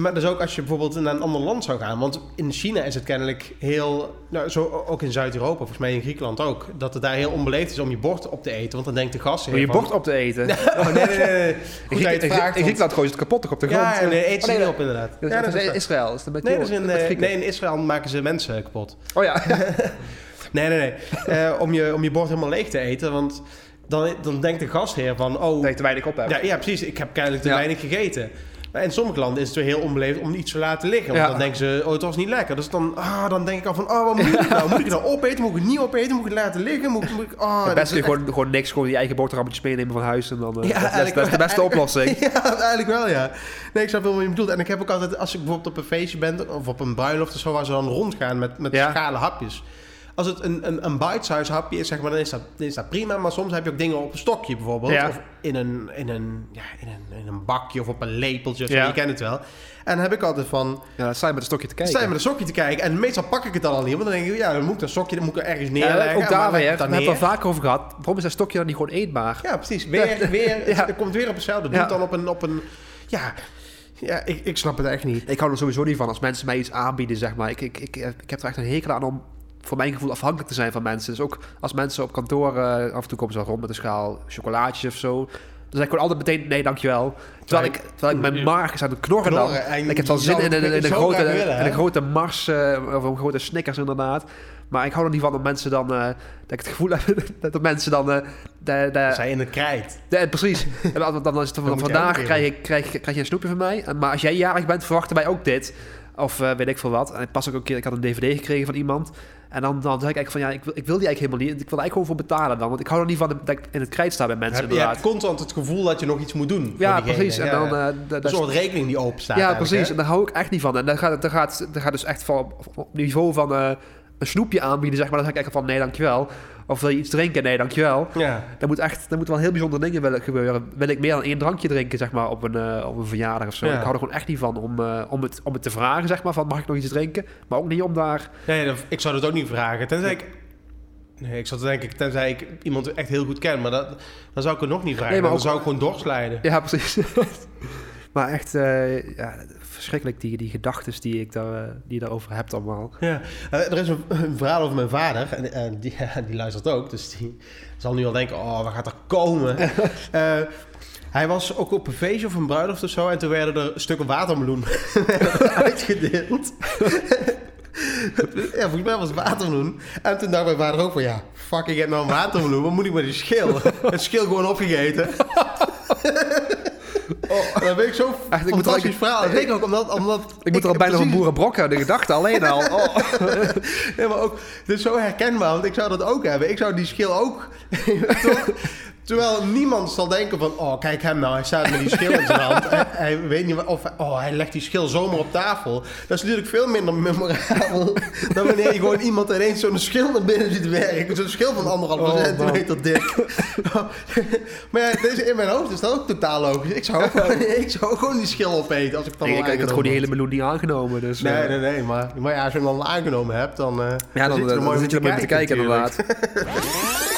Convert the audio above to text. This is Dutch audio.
Maar dus ook als je bijvoorbeeld naar een ander land zou gaan. Want in China is het kennelijk heel... Nou, zo ook in Zuid-Europa, volgens mij in Griekenland ook. Dat het daar heel onbeleefd is om je bord op te eten. Want dan denkt de gast... Om je bord op te eten. Oh, nee, nee, nee. Goed In dat je het in- vraagt, in Griekenland gooien ze het kapot toch op de grond. Ja, nee, eet Oh, ze nee, niet dat- op inderdaad. Dat, Ja, dat is waar. Israël. Is dat Nee, die- dat is in, eh, nee, in Israël maken ze mensen kapot. Oh ja. Nee, nee, nee. Eh, om, je, om je bord helemaal leeg te eten. Want dan, dan denkt de gastheer van... Oh, Dat je te weinig op hebt. ja, ja, precies. Ik heb kennelijk te Ja. weinig gegeten. Maar in sommige landen is het weer heel onbeleefd om iets te laten liggen. Want Ja. dan denken ze, oh, het was niet lekker. Dus dan, ah, dan denk ik al van, oh, wat moet ik nou? Moet ik het nou opeten? Moet ik het niet opeten? Moet ik het laten liggen? Moet, ik- moet ik, oh, Het beste is gewoon, gewoon niks, gewoon je eigen boterhammetjes meenemen van huis. En dan, eh, Ja, dat, is- dat, is, eigenlijk dat is de beste oplossing. Ja, eigenlijk wel, ja. Nee, ik snap wel wat je bedoelt. En ik heb ook altijd, als ik bijvoorbeeld op een feestje ben... of op een bruiloft of zo, waar ze dan rondgaan met, met Ja. schalen hapjes... Als het een, een, een bite-size hapje is, zeg maar, dan is, dat, dan is dat prima. Maar soms heb je ook dingen op een stokje bijvoorbeeld. Ja. Of in een, in, een, ja, in, een, in een bakje of op een lepeltje. Of zo, Ja. Je kent het wel. En dan heb ik altijd van... Ja, sta je met een stokje te kijken. sta je met een stokje te kijken. En meestal pak ik het dan al niet. Want dan denk ik, ja, dan moet ik dat stokje dan moet ik er ergens Ja, neerleggen. ook Maar daar weer. ik We het dan hebben het neer. al vaker over gehad. Waarom is dat stokje dan niet gewoon eetbaar? Ja, precies. Weer, weer, Ja. Het komt weer op hetzelfde. Doe Ja. het dan op een... Op een ja, ja ik, ik snap het echt niet. Ik hou er sowieso niet van als mensen mij iets aanbieden, zeg maar. Ik, ik, ik, ik heb er echt een hekel aan om voor mijn gevoel afhankelijk te zijn van mensen. Dus ook als mensen op kantoor eh, af en toe komen ze rond met een schaal chocolaatjes of zo. Dan zeg ik gewoon altijd meteen nee, dankjewel. Terwijl ik, terwijl ik mijn maag is aan het knorren, Knorren, dan. en ik heb wel zin in, in, een grote, willen, een grote Mars eh, of een grote Snickers inderdaad. Maar ik hou er niet van dat mensen dan... eh, dat ik het gevoel heb dat de mensen dan... eh, de, de, Zij in het krijt. ja, precies. En dan, dan is het van vandaag krijg, ik, krijg, krijg je een snoepje van mij. Maar als jij jarig bent, verwachten wij ook dit. Of eh, weet ik veel wat. En ik pas ook een keer, ik had een dvd gekregen van iemand. En dan, dan zeg ik eigenlijk van ja, ik wil, ik wil die eigenlijk helemaal niet. Ik wil er eigenlijk gewoon voor betalen dan. Want ik hou er niet van dat ik in het krijt sta bij mensen Heb, je hebt constant het gevoel dat je nog iets moet doen. ja, precies. En dan... ja. eh, een soort rekening die open staat. ja, precies. hè? En daar hou ik echt niet van. En dan gaat, dan gaat, dan gaat dus echt van op, op niveau van eh, een snoepje aanbieden, zeg maar. Dan zeg ik echt van nee, dankjewel. Of wil je iets drinken? Nee, dankjewel. Ja. Er moet echt, er moeten wel heel bijzondere dingen willen gebeuren. Wil ik meer dan één drankje drinken, zeg maar, op een, eh, op een verjaardag of zo. Ja. Ik hou er gewoon echt niet van om, eh, om, het, om het te vragen, zeg maar, van mag ik nog iets drinken? Maar ook niet om daar... Nee, dat- ik zou dat ook niet vragen. Tenzij ik... Nee, ik zou het denk ik, tenzij ik iemand echt heel goed ken. Maar dat, dan zou ik het nog niet vragen. Nee, maar dan zou ik gewoon doorslijden. Ja, precies. maar echt, eh, ja, verschrikkelijk die, die gedachten die, ik daar, eh, die je daarover hebt allemaal. Ja. Eh, er is een, een verhaal over mijn vader. En, die, die luistert ook. Dus die zal nu al denken, oh, wat gaat er komen? Hij was ook op een feestje of een bruiloft of zo. En toen werden er stukken watermeloen uitgedeeld. ja, volgens mij was het watermeloen. En toen dacht mijn vader ook van, ja, fuck, ik heb nou een watermeloen. Wat moet ik met die schil? Het schil gewoon opgegeten. Oh, dat vind ik zo Echt, ik moet er verhaal. Zeker ook omdat... omdat Ik moet er al bijna van precies- boerenbrok hebben, de gedachte alleen al. Oh. Nee, maar ook, dit is zo herkenbaar, want ik zou dat ook hebben. Ik zou die schil ook... Terwijl niemand zal denken van... Oh, kijk hem nou, hij staat met die schil in zijn hand. Hij, hij weet niet. Of oh, hij legt die schil zomaar op tafel. Dat is natuurlijk veel minder memorabel... dan wanneer je gewoon iemand ineens zo'n schil naar binnen ziet werken. Zo'n schil van anderhalve Oh, centimeter dik. maar ja, deze, in mijn hoofd is dat ook totaal logisch. Ik zou, gewoon- ik zou gewoon die schil opeten als ik dan al ik, had gewoon die hele meloen niet aangenomen. Dus, eh, Nee, nee, nee. Maar, maar ja, als je hem dan aangenomen hebt, dan, eh Ja, dan, zit je er dan mooi zit je er mooi mee te kijken, natuurlijk. inderdaad.